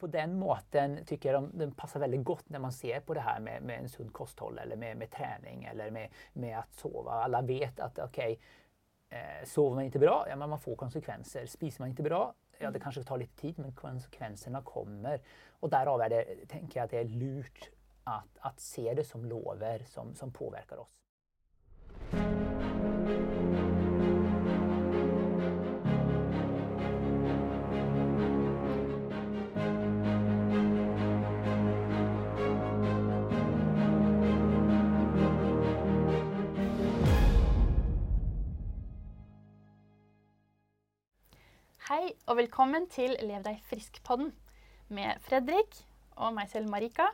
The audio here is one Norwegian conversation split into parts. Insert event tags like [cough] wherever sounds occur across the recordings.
på den måten tycker jag de, de passar väldigt gott när man ser på det här med, med en sund kosthåll eller med, med träning eller med, med att sova. Alla vet att okej, okay, eh, sover man inte bra, ja, men man får konsekvenser. Spiser man inte bra, ja det mm. kanske tar lite tid men konsekvenserna kommer. Och därav är det, tänker jag att det är lurt att, att se det som lover som, som påverkar oss. Hei og velkommen til Lev deg frisk-podden med Fredrik og meg selv, Marika.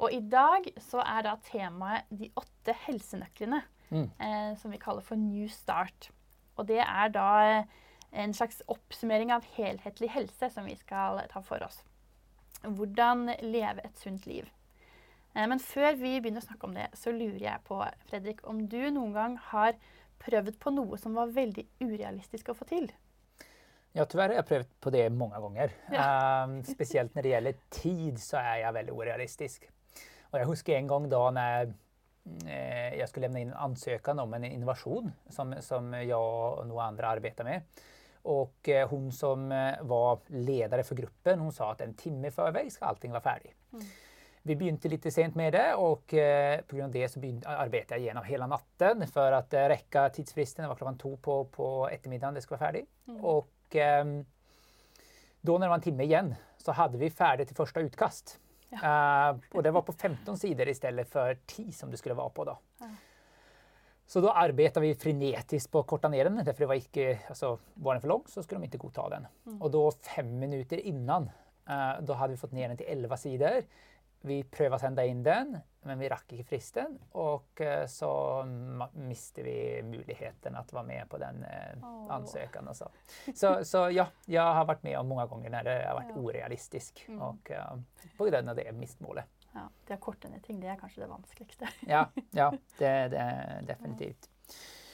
Og i dag så er da temaet de åtte helsenøklene, mm. eh, som vi kaller for New Start. Og det er da eh, en slags oppsummering av helhetlig helse som vi skal ta for oss. Hvordan leve et sunt liv. Eh, men før vi begynner å snakke om det, så lurer jeg på, Fredrik, om du noen gang har prøvd på noe som var veldig urealistisk å få til? Ja, tyvärr har jeg prøvd på det mange ganger. Ja. Um, speciellt når det gjelder tid så er jeg veldig orealistisk. Og jeg husker en gang da når jeg skulle levne inn en ansökan om en innovation som, som jeg og noen andre arbetar med. Og hun som eh, var leder for gruppen hun sa at en timme i vei skal allting være ferdig. Mm. Vi begynte litt sent med det og pga. på grund av det så arbeidet jeg gjennom hele natten for å rekke tidsfristen. Det var klokken to på, på ettermiddagen det skulle være ferdig. Mm. Och eh, då när det var en timme igjen, så hadde vi ferdig til første utkast. Ja. Uh, og det var på 15 sider i stedet for 10 som det skulle være på. da. Ja. Så da arbeidet vi frenetisk på å korta ned den, derfor det var ikke, altså, var den for lång så skulle de ikke godta den. Mm. Og da fem minutter innan, uh, da hadde vi fått ned den til 11 sidor. Vi prøvde å sende inn den, men vi rakk ikke fristen. Og eh, så mistet vi muligheten at være med på den oh. ansøkan. Så. så. Så, ja, jeg har vært med om mange ganger når det har vært ja. urealistisk. Mm. Og uh, på grunn av det mistmålet. Ja, det å korte ned ting, det er kanskje det vanskeligste. ja, ja det, det [laughs] er definitivt.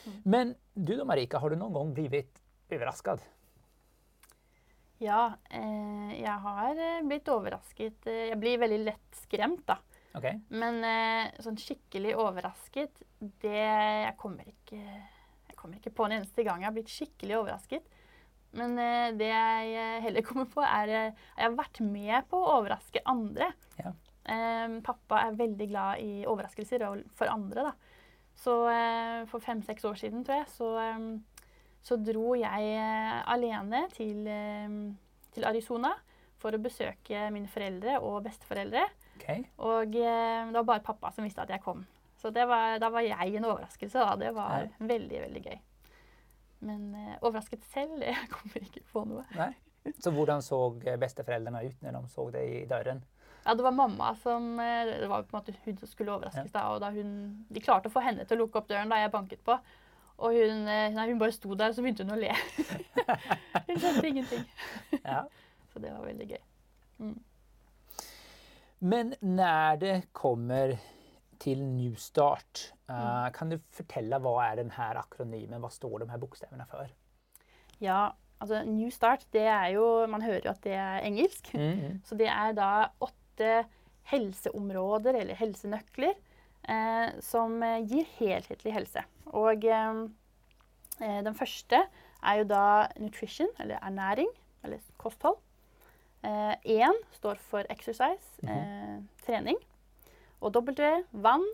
Mm. Men du da, Marika, har du noen gang blitt overrasket? Ja, eh, jeg har eh, blitt overrasket. Eh, jeg blir veldig lett skremt, da. Okay. Men eh, sånn skikkelig overrasket, det jeg kommer, ikke, jeg kommer ikke på en eneste gang jeg har blitt skikkelig overrasket. Men eh, det jeg heller kommer på, er at jeg har vært med på å overraske andre. Ja. Eh, pappa er veldig glad i overraskelser for andre, da. Så for fem-seks år siden, tror jeg, så så dro jeg eh, alene til, eh, til, Arizona for å besøke mine foreldre og besteforeldre. Okay. Og eh, det var bare pappa som visste at jeg kom. Så var, da var jeg en overraskelse. Da. Det var Nei. veldig, veldig gøy. Men uh, overrasket selv [laughs] Jeg kommer ikke på noe. Nei. Så hvordan så besteforeldrene ut når de så deg i døren? Ja, Det var mamma som Det var på en måte hun som skulle overraskes. Ja. da, og da hun, De klarte å få henne til å lukke opp døren da jeg banket på. Og hun, eh, nei, hun bare sto der, og så begynte hun å le. [laughs] hun skjønte ingenting. Ja. [laughs] Så det var veldig gøy. Mm. Men når det kommer til New Start, uh, kan du fortelle hva er denne akronymen? Hva står de her bokstavene for? Ja, altså New Start, det er jo Man hører jo at det er engelsk. Mm -hmm. Så det er da åtte helseområder, eller helsenøkler, eh, som eh, gir helhetlig helse. Og eh, eh, den første er jo da nutrition, eller ernæring, eller kosthold. Én eh, står for exercise, mm -hmm. trening. Og W, vann.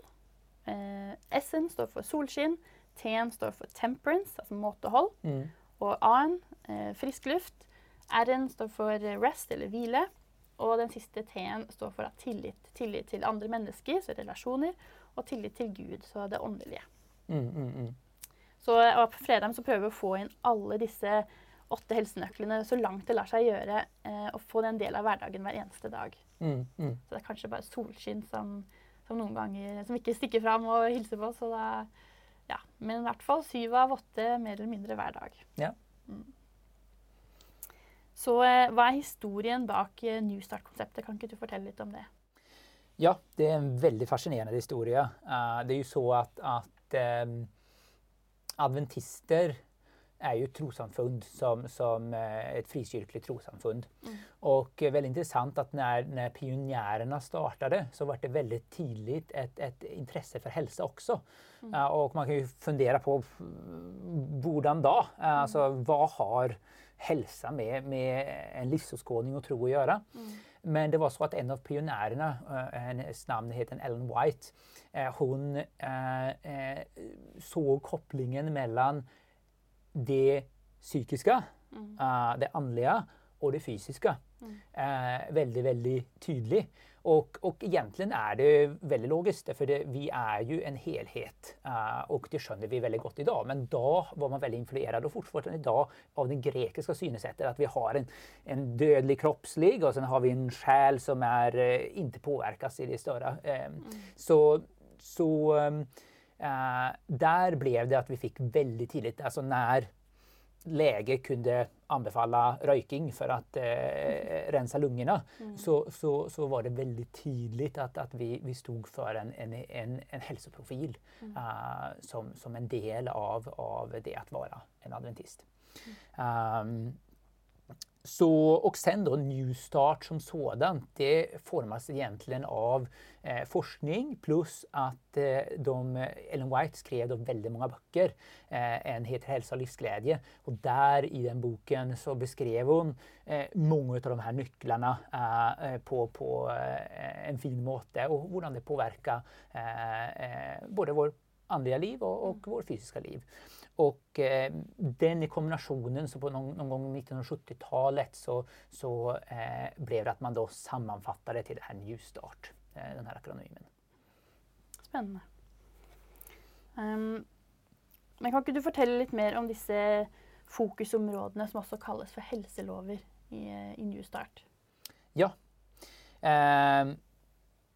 S-en står for solskinn. T-en står for temperance, altså måtehold. Mm. Og A-en, frisk luft. R-en står for rest, eller hvile. Og den siste T-en står for tillit. Tillit til andre mennesker, så relasjoner og tillit til Gud, så det åndelige. Mm, mm, mm. Så på fredag så prøver vi å få inn alle disse åtte helsenøklene så langt det lar seg gjøre, eh, og få den del av hverdagen hver eneste dag. Mm, mm. Så det er kanskje bare solskinn som, som, noen ganger som ikke stikker fram og hilser på. Så da, ja. Men i hvert fall syv av åtte mer eller mindre hver dag. Ja. Mm. Så eh, hva er historien bak eh, New Start-konseptet? Kan ikke du fortelle litt om det? Ja, det är en väldigt fascinerande historia. Uh, det är ju så att, att um, adventister er jo trossamfunn som, som et frikirkelig trossamfunn. Mm. Og veldig interessant at når, når pionerene startet, så ble det veldig tidlig et, et intresse for helse også. Mm. Uh, och man kan jo fundere på hvordan da? Uh. Alltså vad har helsa med, med en livsåskådning og tro å gjøre? Mm. Men det var så at en av pionjärerna, uh, hennes navn heter Ellen White, hun så kopplingen mellom det psykiska, mm. det åndelige, og det fysiska. Mm. veldig, veldig tydelig. tydlig. Och, och egentligen är det veldig logiskt, för det, vi er jo en helhet. Uh, og det skjønner vi veldig godt i dag. Men da var man väldigt influerad, fortsatt i dag av det grekiske synsättet. at vi har en, en dødelig kroppslig og så har vi en sjel som er, uh, ikke påverkas i det större. Mm. Så, så um, Uh, där blev det at vi fikk veldig tidigt, altså när läge kunne anbefale røyking for å eh, rense lungene, mm. så, så, så var det veldig tydelig at, at vi, vi stod for en, en, en, en helseprofil mm. uh, som, som en del av, av det å være en adventist. Mm. Um, så, och sen då New Start som sådant, det formas egentligen av eh, forskning plus att eh, de, Ellen White skrev då väldigt många böcker. Eh, en heter Hälsa och livsglädje och där i den boken så beskrev hon eh, många av de här nycklarna eh, på, på eh, en fin måte och hur det påverkar både vår andliga liv och, och vår vårt fysiska liv. Och eh, den i kombinationen, så på någon, någon gång 1970-talet så, så eh, blev det att man då sammanfattade till det här New Start, eh, den här akronymen. Spännande. Um, men kan ikke du berätta lite mer om dessa fokusområdene som också kallas för hälsolover i, eh, i New Start? Ja. Um,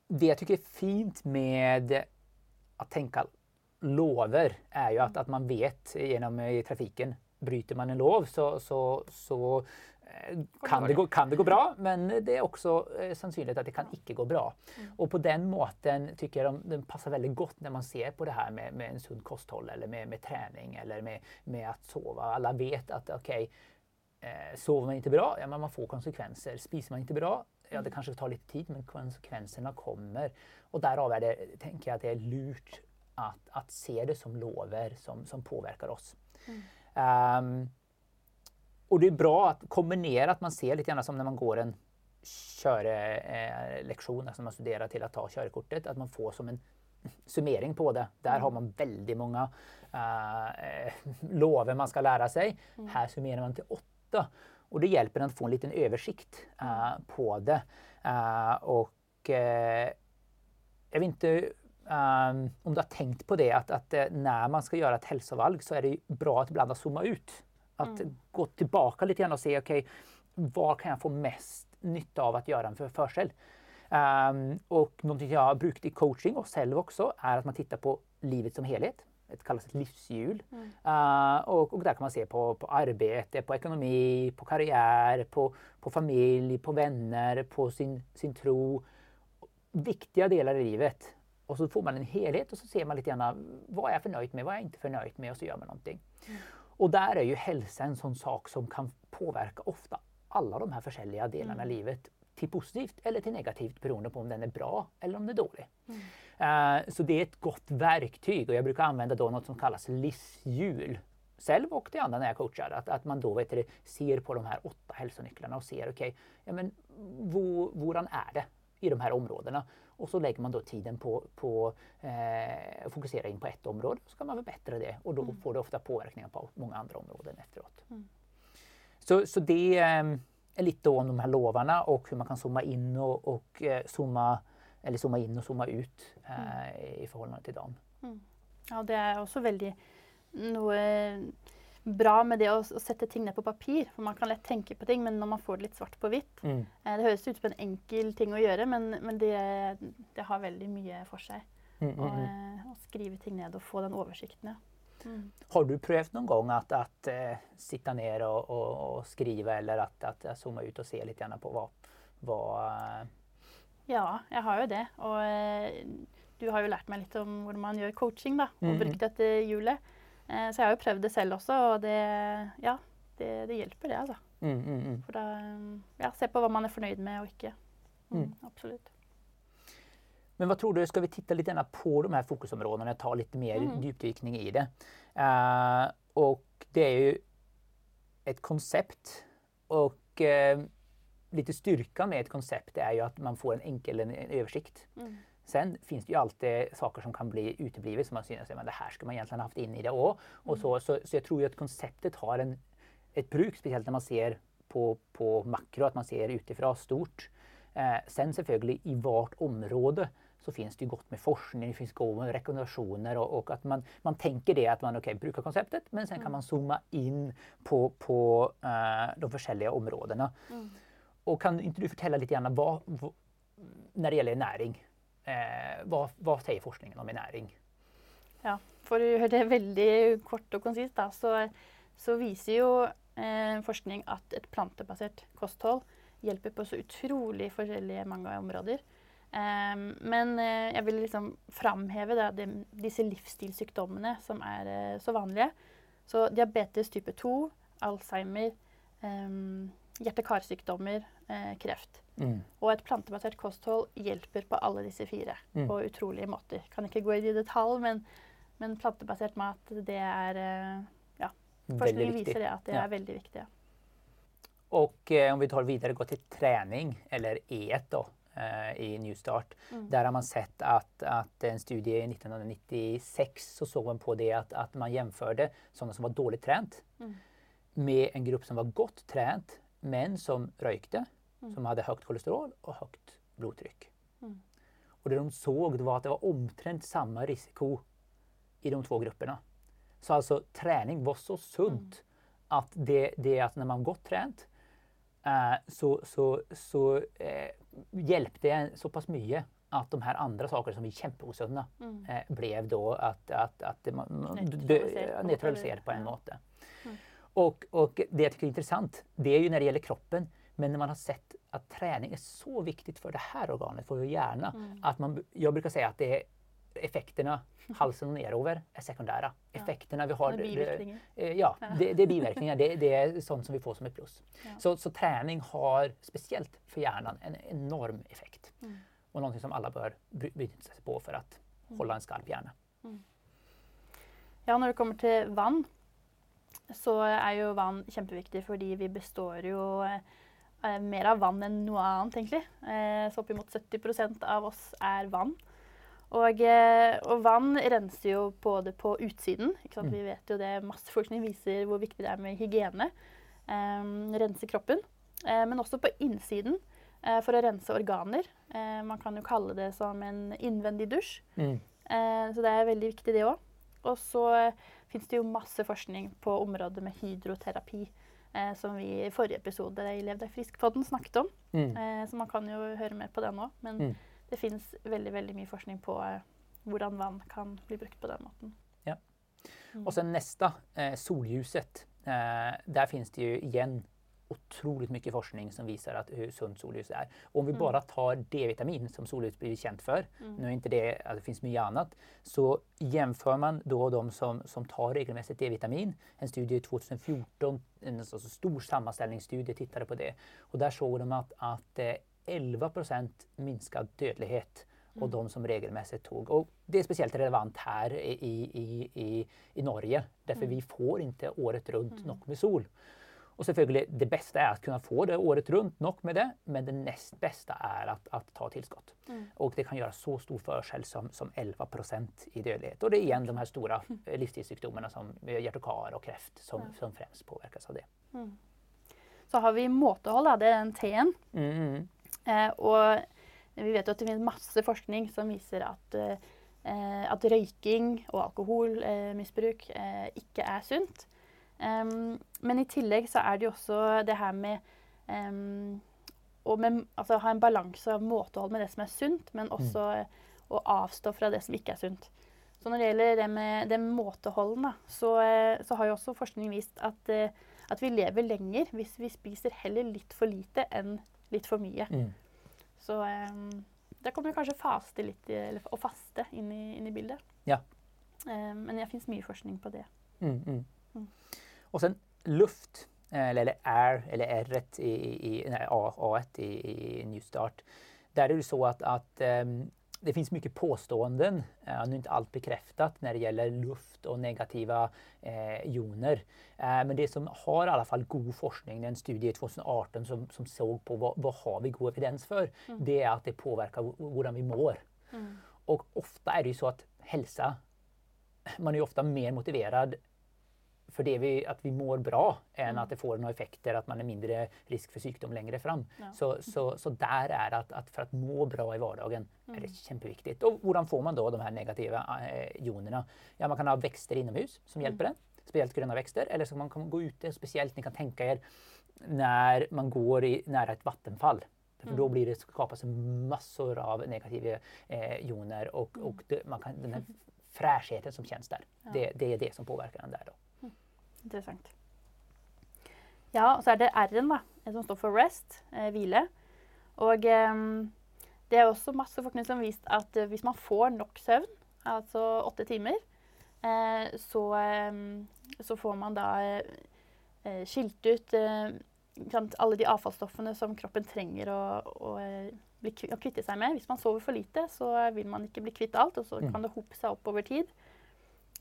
det jag tycker är fint med att tänka lover er jo at, at man vet gjennom i trafiken, bryter man en lov så, så, så eh, kan det, gå, kan det gå bra, men det er også eh, sannsynlig at det kan ikke gå bra. Og på den måten tycker jeg de, de passar veldig godt når man ser på det her med, med en sund kosthåll eller med, med trening eller med, med att sove. Alle vet at ok, eh, sover man ikke bra, ja men man får konsekvenser. Spiser man ikke bra, ja det kanskje tar litt tid men konsekvenserna kommer. Og derav er det, tenker jeg at det er lurt att, att se det som lover som, som påverkar oss. Mm. Um, och det är bra att kombinera att man ser lite grann som när man går en körlektion, eh, alltså man studerar till att ta körkortet, att man får som en summering på det. Där mm. har man väldigt många eh, [laughs] lover man ska lära sig. Mm. Här summerar man till åtta. Och det hjälper en att få en liten översikt eh, på det. Uh, och jag vet inte Um, om du har tenkt på det at, at, når man skal gjøre et hälsovalg så er det bra att å zooma ut. At mm. gå tilbake litt og och se, okay, vad kan jeg få mest nytte av å gjøre en försel? Um, og noe jeg har brukt i coaching og selv også, er at man tittar på livet som helhet. Det kalles et livshjul. Mm. Uh, og, og, der kan man se på, på arbeid, på ekonomi, på karriere, på, på familj, på vänner, på sin, sin tro. Viktige deler i livet och så får man en helhet och så ser man lite grann vad är jag förnöjd med, vad är jag inte förnöjd med och så gör man någonting. Mm. Och där är ju hälsa en sån sak som kan påverka ofta alla de här försäljliga delarna mm. i livet till positivt eller till negativt beroende på om den är bra eller om den är dålig. Mm. Uh, så det är ett gott verktyg och jag brukar använda då något som kallas livshjul. Själv och till andra när jag coachar, att, att man då vet du, ser på de här åtta hälsonycklarna och ser okej, okay, ja men våran är det i de här områdena? Och så lägger man då tiden på, på eh, fokusera in på ett område så kan man förbättra det och då mm. får det ofta påverkningar på många andra områden efteråt. Mm. Så, så det eh, är lite om de här lovarna och hur man kan zooma in och, och eh, zooma, eller zooma in och zooma ut eh, mm. i förhållande till dem. Mm. Ja, det är också väldigt noe bra med det å, å, sette ting ned på papir. For man kan lett tenke på ting, men når man får det litt svart på hvitt mm. eh, Det høres ut som en enkel ting å gjøre, men, men det, det, har veldig mye for seg. Mm, mm, mm. eh, å skrive ting ned og få den oversikten. Ja. Mm. Har du prøvd noen gang at, at uh, sitte ned og, og, og, skrive, eller at jeg zoomer ut og ser litt på hva, hva uh... Ja, jeg har jo det. Og uh, du har jo lært meg litt om hvordan man gjør coaching da. Og mm. brukt dette hjulet. Eh, så jeg har jo prøvd det selv også, og det, ja, det, det hjelper, det, altså. Mm, mm, mm. For da ja, se på hva man er fornøyd med og ikke. Mm, Mm. Absolutt. Men hva tror du, skal vi titte litt på de her fokusområdene og ta litt mer Mm. djupdykning i det? Uh, og det er jo et konsept, og uh, lite styrka med et konsept er jo at man får en enkel en, en översikt. Mm. Sen finns det ju alltid saker som kan bli uteblivet som man synes att det här skulle man egentligen haft in i det också. Och så, så, så jag tror ju att konceptet har en, ett bruk, speciellt när man ser på, på makro, att man ser utifrån stort. Eh, sen selvfølgelig i vart område så finns det ju gott med forskning, det finns gode rekommendationer och, och att man, man tänker det att man okay, brukar konceptet men sen kan man zooma in på, på eh, de forskjellige områdena. Mm. Och kan inte du fortelle litt grann vad, vad, när det gäller näring, eh, hva, vad säger forskningen om næring? Ja, for å gjøre det veldig kort og konsist, da, så, så viser jo eh, forskning at et plantebasert kosthold hjelper på så utrolig forskjellige mange områder. Eh, men eh, jeg vil liksom framheve da, de, disse livsstilssykdommene som er eh, så vanlige. Så diabetes type 2, Alzheimer, em, hjerte-karsykdommer, eh, kreft. Mm. Og et plantebasert kosthold hjelper på alle disse fire Mm. på utrolige måter. Kan ikke gå i detalj, men, men plantebasert mat, det er Ja. Forskning viser det at det Ja. er veldig viktig. Og eh, om vi tar videre, går til trening, eller E1 eh, i New Start. Mm. Der har man sett at, at en studie i 1996 så så man på det at, at man jämförde sånne som var dårlig trent, Mm. med en gruppe som var godt trent, men som rökte, Mm. som hadde høyt kolesterol og høyt blodtrykk. Mm. Og det de så, det var at det var omtrent samme risiko i de två grupperna. Så altså, trening var så sunt at det, det at når man var godt trent, eh, så, så, så eh, hjalp det såpass mye at de här andra sakerna som är kjempeosunne Mm. eh, blev då att, att, att dö- på en måte. Mm. Och, och det jag tycker är intressant, det är ju när det gäller kroppen, men när man har sett att träning är så viktigt för det här organet, för vår hjärna, Mm. att man, jag brukar säga att det är effekterna [laughs] halsen och nerover är sekundära. Ja. Effekterna vi har, bivirkninger. Eh, Ja, det, det är biverkningar. Det, det är sånt som vi får som ett plus. Ja. Så, så träning har, speciellt för hjärnan, en enorm effekt. Mm. Och någonting som alla bör begynne bryta sig på för att hålla en skarp hjärna. Ja, når det kommer til vann, så er jo vann kjempeviktig fordi vi består jo eh, mer av vann enn noe annet, egentlig. Eh, så oppimot 70% av oss er vann. Og, eh, og vann renser jo både på utsiden. Mm. Vi vet jo det, Masse forskning viser hvor viktig det er med hygiene. Eh, rense kroppen. Eh, men også på innsiden eh, for å rense organer. Eh, man kan jo kalle det som en innvendig dusj. Mm. Eh, så det er veldig viktig, det òg. Og så eh, fins det jo masse forskning på området med hydroterapi, eh, som vi i forrige episode i Lev deg frisk-podden snakket om. Mm. Eh, så man kan jo høre mer på den òg. Men Mm. det fins veldig, veldig mye forskning på eh, hvordan vann kan bli brukt på den måten. Ja. Mm. så neste, nästa, eh, solljuset. Eh, där finns det jo igen otroligt mycket forskning som visar att hur sunt solljus är. Och om vi Mm. bara tar D-vitamin som solljus blir känt för, Mm. nu är inte det, alltså det finns mycket annat, så jämför man då de som, som tar regelmässigt D-vitamin, en studie 2014, en alltså stor sammanställningsstudie tittade på det, och där såg de att, att eh, 11% minskad dödlighet och Mm. de som regelmässigt tog. Och det är speciellt relevant här i, i, i, i Norge, därför Mm. vi får inte året runt Mm. nog med sol. Och selvfølgelig, det beste er å kunne få det året rundt, nok med det, men det nest beste er att, att ta tilskudd. Mm. Og det kan gjøre så stor forskjell som, som 11% i dødelighet. Og det er igjen de her store mm. livsstilssykdommene som hjerte- og och kar og kreft som, Ja. som fremst påvirkes av det. Mm. Så har vi måtehold, da. Det er den T-en. Mm. Eh, og vi vet jo at det finnes masse forskning som viser at, eh, at røyking og alkoholmisbruk eh, ikke er sunt. Em, men i tillegg så er det jo også det her med um, å med, altså, ha en balanse av måtehold med det som er sunt, men også mm. å avstå fra det som ikke er sunt. Så når det gjelder det med, det med måteholden, da, så, så har jo også forskning vist at, eh, at vi lever lenger hvis vi spiser heller litt for lite enn litt for mye. Mm. Så um, der kommer kanskje faste litt, eller å faste inn i, inn i bildet. Ja. Um, men det fins mye forskning på det. Mm, mm. Mm. så sen luft, eller, eller air, eller r i, i, nei, A, 1 i, i New Start. Där är det så att, att um, det finns mycket påståenden, uh, nu är inte allt bekräftat, när det gäller luft och negativa eh, joner. Uh, men det som har i alla fall god forskning, det er en studie 2018 som, som såg på vad, vad har vi god evidens för, mm. det är att det påverkar hur vi mår. Mm. Och ofta är det ju så att hälsa, man är ju ofta mer motiverad för det vi, at vi mår bra enn mm. att det får noen effekter, at man er mindre risk for sykdom lenger fram. Ja. Så, så, så der er det at, at for å må bra i hverdagen er det kjempeviktig. Og hvordan får man da de her negativa ionene? Ja, man kan ha växter innomhus som hjelper mm. en, Spesielt grønne vekster. eller så man kan gå ute, Spesielt ni kan tenke er når man går i, nära et vattenfall. For då mm. blir det skapes massor av negativa eh, ioner. Og, og det, man kan, den fräschheten som kjennes der, det, det, er det som påvirker den där. Då. Interessant. Ja, og så er det R-en, da, som står for rest, eh, hvile. Og eh, det er også masse forskning som har vist at eh, hvis man får nok søvn, altså åtte timer, eh, så, ehm, så, får man da eh, skilt ut eh, alle de avfallsstoffene som kroppen trenger å, å, bli, å, kvitte seg med. Hvis man sover for lite, så vil man ikke bli kvitt alt, og så mm. kan det hope seg opp over tid.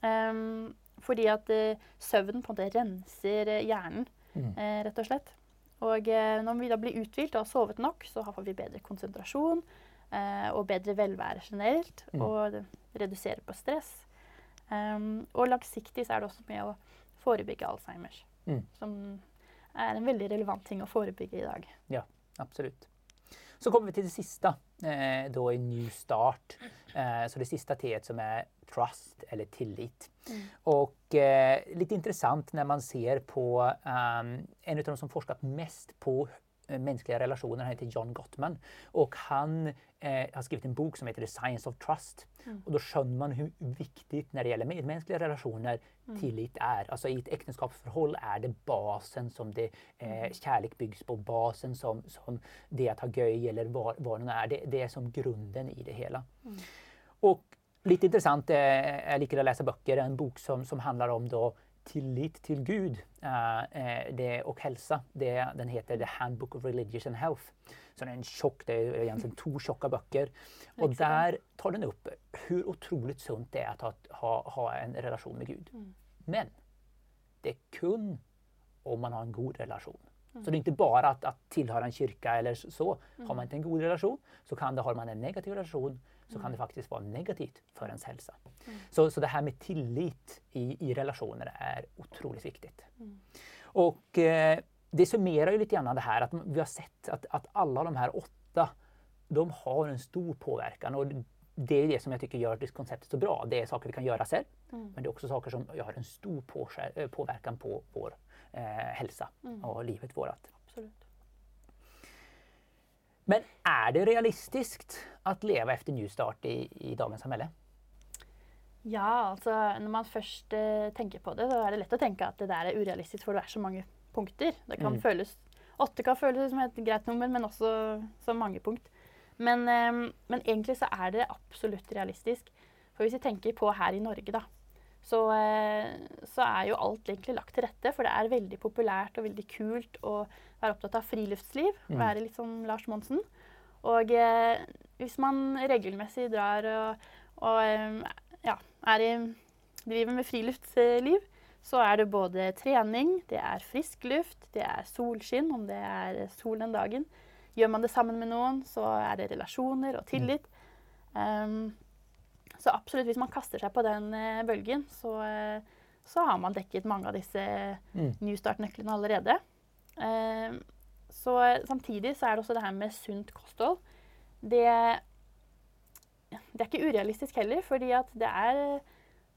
Um, fordi at uh, søvn på en måte renser uh, hjernen, mm. uh, rett og slett. Og når vi da blir uthvilt og har sovet nok, så får vi bedre konsentrasjon og bedre velvære generelt. Mm. Og reduserer på stress. Um, og langsiktig så er det også med å forebygge Alzheimers. Mm. Som er en veldig relevant ting å forebygge i dag. Ja, absolutt. Så kommer vi til det siste, eh, da i New Start. Eh, så det siste T som er trust eller tillit. Mm. Och eh, lite intressant när man ser på um, en av de som forskat mest på menneskelige mänskliga relationer, han heter John Gottman. Och han eh, har skrivit en bok som heter The Science of Trust. Mm. Och då skönjer man hur viktigt när det gäller medmänskliga relationer mm. tillit är. Alltså i ett äktenskapsförhåll är det basen som det, eh, mm. kärlek byggs på, basen som, som det att ha göj eller vad, vad det är. Det, det är som grunden i det hela. Mm. Och Lite intressant, eh, jag liker att läsa böcker, en bok som, som handlar om då tillit till Gud eh, det, och hälsa. Det, den heter The Handbook of Religious and Health. Så det är en tjock, det är egentligen två tjocka böcker. Och där tar den upp hur otroligt sunt det är att ha, ha, ha en relation med Gud. Mm. Men det är kun om man har en god relation. Mm. Så det är inte bara att, att tillhöra en kyrka eller så. Mm. Har man inte en god relation så kan det, har man en negativ relation så kan det mm. faktiskt vara negativt för ens hälsa. Mm. Så, så det här med tillit i, i relationer är otroligt viktigt. Mm. Och eh, det summerar ju lite grann det här att vi har sett att, att alla de här åtta, de har en stor påverkan. Och det är det som jag tycker gör det konceptet så bra. Det är saker vi kan göra själv, mm. men det är också saker som har en stor eh, påverkan på vår hälsa mm. och livet vårat. Absolut. Men er det realistisk att leve efter New Start i, i dagens samhälle? Ja, altså når man først eh, tenker på det, så er det lett å tenke at det der er urealistisk, for det er så mange punkter. Det kan mm. føles, Åtte kan føles som et greit nummer, men også som mange punkt. Men, um, men, egentlig så er det absolutt realistisk. For hvis vi tenker på her i Norge, da, så, uh, så er jo alt egentlig lagt til rette. For det er veldig populært og veldig kult å være opptatt av friluftsliv. Mm. Være litt som Lars Monsen. Og eh, hvis man regelmessig drar og, og eh, ja, i, driver med friluftsliv, så er det både trening, det er frisk luft, det er solskinn, om det er sol den dagen. Gjør man det sammen med noen, så er det relasjoner og tillit. Um, så absolutt, hvis man kaster seg på den uh, bølgen, så, uh, så, har man dekket mange av disse mm. New Start-nøklene allerede. Så samtidig så er det også det her med sunt kosthold. Det, det er ikke urealistisk heller, fordi at det er,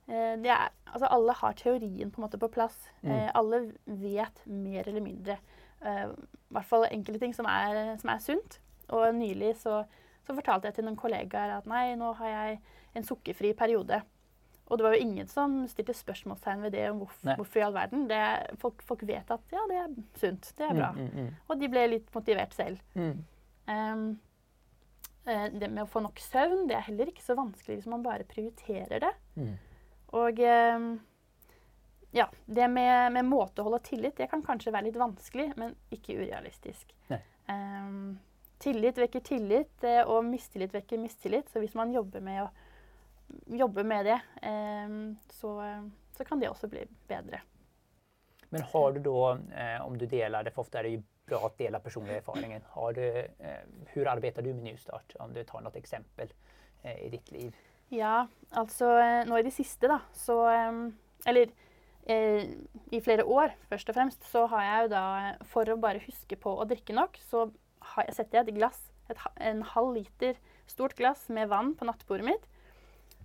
eh, det er altså alle har teorien på en måte på plass. Mm. Eh, alle vet mer eller mindre. Eh, I hvert fall enkelte ting som er, som er sunt. Og nylig så, så, fortalte jeg til noen kollegaer at nei, nå har jeg en sukkerfri periode. Og det var jo ingen som stilte spørsmålstegn ved det om hvorfor, hvorfor i all verden. Det, folk, folk, vet at ja, det er sunt, det er bra. Mm, mm, mm. Og de ble litt motivert selv. Um, det med å få nok søvn det er heller ikke så vanskelig hvis man bare prioriterer det. Mm. Og um, ja, det med, med måtehold og tillit det kan kanskje være litt vanskelig, men ikke urealistisk. Um, tillit vekker tillit, og mistillit vekker mistillit. Så hvis man jobber med, å, jobber med det, um, så, så, kan det også bli bedre. Men har du da, eh, om du deler det, for ofte er det jo bra å dele personlig erfaring, eh, Hvordan arbeider du med Newstart, om du tar noe eksempel eh, i ditt liv? Ja, altså eh, nå i det siste, da, så eh, Eller Eh, i flere år, først og fremst, så har jeg jo da For å bare huske på å drikke nok, så setter jeg et glass, et, en halv liter stort glass med vann på nattbordet mitt.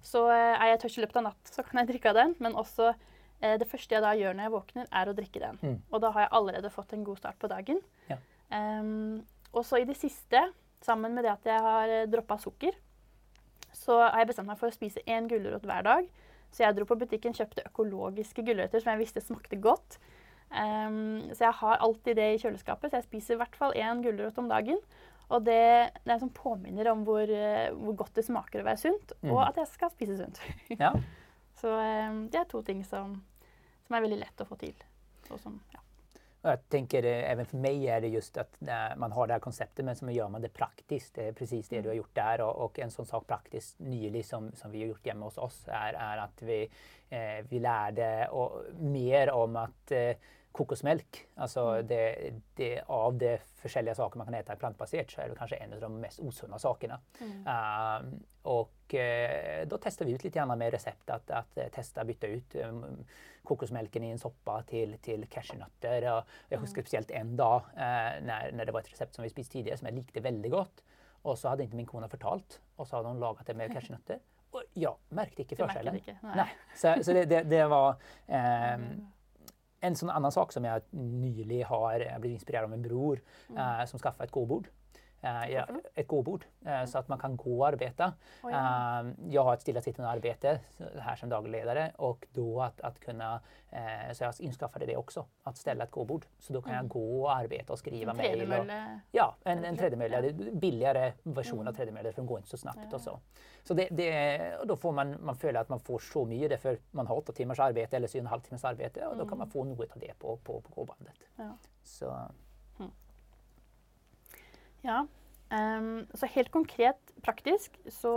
Så eh, er jeg tørst i løpet av natt, så kan jeg drikke av den. Men også eh, det første jeg da gjør når jeg våkner, er å drikke den. Mm. Og da har jeg allerede fått en god start på dagen. Ja. Um, og så i det siste, sammen med det at jeg har droppa sukker, så har jeg bestemt meg for å spise én gulrot hver dag. Så jeg dro på butikken, kjøpte økologiske gulrøtter som jeg visste smakte godt. Um, så jeg har alltid det i kjøleskapet, så jeg spiser i hvert fall én gulrot om dagen. Og det, det er en sånn påminner om hvor, uh, hvor, godt det smaker å være sunt, mm. og at jeg skal spise sunt. [laughs] ja. Så um, det er to ting som, som, er veldig lett å få til. Som, ja. Jeg tenker, Even for meg er det just at man har det her konseptet, men så gjør man det praktisk. Det er precis det du har gjort der. Og, og en sånn sak praktisk nylig som, som vi har gjort hjemme hos oss er, er at vi, eh, vi lærte mer om at eh, kokosmelk, alltså mm. det, det, av de forskjellige saker man kan spise plantbasert så er det kanskje en av de mest usunne sakerna. Mm. Uh, og uh, da tester vi ut litt med resept at, at teste testa bytte ut um, kokosmelken i en soppa til, til cashewnøtter. jeg husker mm. spesielt en dag uh, når, når, det var et resept som vi spiste tidligere, som jeg likte veldig godt. Og så hadde ikke min kone fortalt, og så hadde hun laget det med [laughs] cashewnøtter. Og ja, merket ikke forskjellen. Nei. Nei. Så, så det, det, det, var [laughs] eh, en sånn annen sak som jeg nylig har blitt inspirert av en bror mm. eh, som skaffa et godbord. Eh, ja, ett gåbord eh, så att man kan gå och arbeta. Oh, ja. Eh, jag har ett stillasittande arbete här som dagledare och då att, att kunna, så jag inskaffade det också, att ställa ett gåbord. Så då kan mm. jag gå och arbeta och skriva mejl. Ja, en, en tredjemölle. ja. billigare version mm. av tredjemölle för de går inte så snabbt ja. och så. Så det, det, då får man, man føler at man får så mye, det för man har åtta timmars arbete eller en timmars arbete och då kan man mm. få noe av det på, på, på gåbandet. Så ja. Um, så helt konkret praktisk så,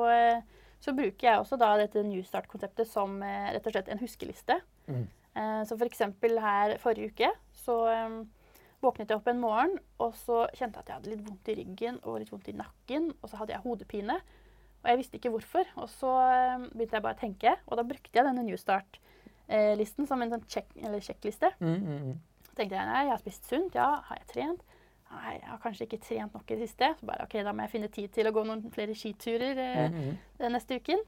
så, bruker jeg også da dette Newstart-konseptet som uh, rett og slett en huskeliste. Mm. Uh, så f.eks. For her forrige uke så um, våknet jeg opp en morgen og så kjente jeg at jeg hadde litt vondt i ryggen og litt vondt i nakken. Og så hadde jeg hodepine. Og jeg visste ikke hvorfor. Og så begynte jeg bare å tenke, og da brukte jeg denne Newstart-listen uh, som en sånn sjekkliste. Mm, mm, mm. Tenkte jeg nei, jeg har spist sunt, ja, har jeg trent? Nei, jeg har kanskje ikke trent nok i det siste. Så bare, ok, da må jeg finne tid til å gå noen flere skiturer eh, mm -hmm. den neste uken.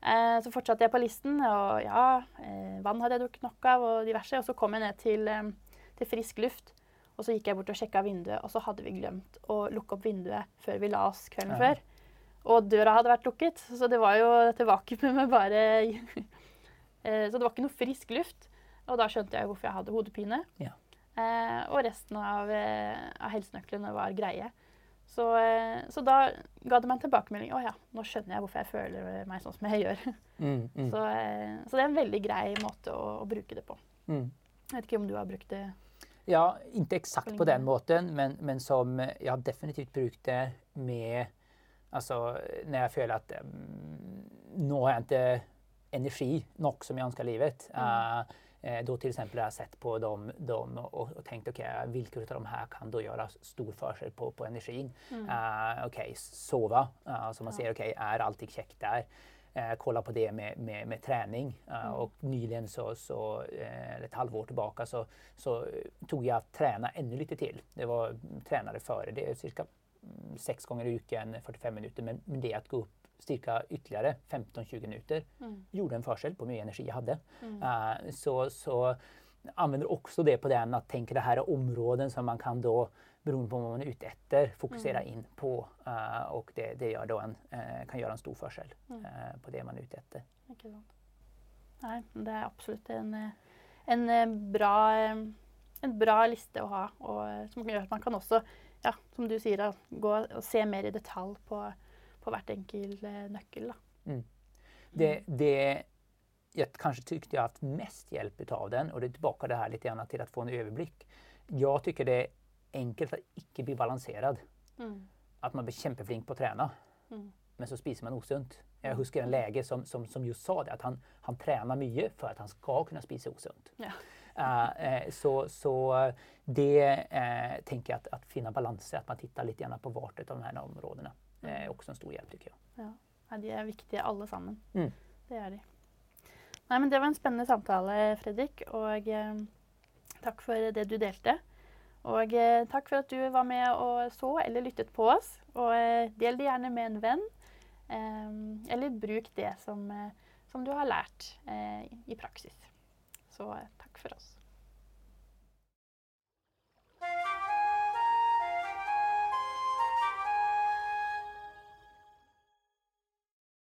Eh, så fortsatte jeg på listen, og ja, eh, vann hadde jeg drukket nok av, og diverse. Og så kom jeg ned til, eh, til, frisk luft, og så gikk jeg bort og sjekka vinduet, og så hadde vi glemt å lukke opp vinduet før vi la oss kvelden ja. før. Og døra hadde vært lukket, så det var jo dette vakuumet med bare [laughs] eh, Så det var ikke noe frisk luft. Og da skjønte jeg hvorfor jeg hadde hodepine. Ja. Eh, og resten av, eh, av, helsenøklene var greie. Så, eh, så, da ga det meg en tilbakemelding. Å ja, nå skjønner jeg hvorfor jeg føler meg sånn som jeg gjør. Mm, mm. [laughs] Så, så, det er en veldig grei måte å, å bruke det på. Mm. Jeg vet ikke om du har brukt det? Ja, ikke eksakt på den måten, men, men, som jeg har definitivt brukt det med Altså når jeg føler at um, nå har jeg ikke energi nok som jeg ønsker livet. Uh, Eh, då till exempel har jag sett på dem, dem och, och, tänkt okej, okay, vilka av de här kan då göra stor försel på, på energin? Mm. Uh, okej, okay, sova. Uh, så man ser, okej, okay, är allting checkt där? Uh, kolla på det med, med, med träning. Uh, mm. Och nyligen, så, så uh, ett halvår tillbaka, så, så tog jag att träna ännu lite till. Det var tränare före det, cirka mm, sex gånger i uken, 45 minuter. Men, men det att gå upp styrka ytterligere 15-20 minutter. Mm. Gjorde en forskjell på hvor mye energi jeg hadde. Mm. Uh, så, så anvender også det på den at tenker det her er områden som man kan da beroende på hva man er ute etter, fokusere mm. inn på. Uh, og det, det en, uh, kan gjøre en stor forskjell mm. på det man er ute etter. Ikke sant. Nei, det er absolutt en, en, bra, en bra liste å ha. Og, som gjør at man kan også, ja, som du sier, gå og se mer i detalj på på hvert enkelt eh, nøkkel. Mm. Det, det, jeg kanskje tyckte jeg haft mest hjelp av den og det er tilbake det her litt till att få en overblikk. Jeg syns det er enkelt å ikke bli balansert. Mm. At man blir kjempeflink på å trene, mm. men så spiser man osunt. Jeg husker en lege som, som, som just sa det, at han, han trener mye for at han skal kunne spise osunt. Ja. Uh, så, så, det uh, tenker jeg at, at finne balanse, at man tittar litt på hvert av de her områdene, er også en stor hjelp, tykker jeg. Ja. De er viktige alle sammen. Mm. Det er de. Nei, men Det var en spennende samtale, Fredrik. Og eh, takk for det du delte. Og eh, takk for at du var med og så eller lyttet på oss. Og eh, del det gjerne med en venn. Eh, eller bruk det som, eh, som, du har lært eh, i praksis. Så takk for oss.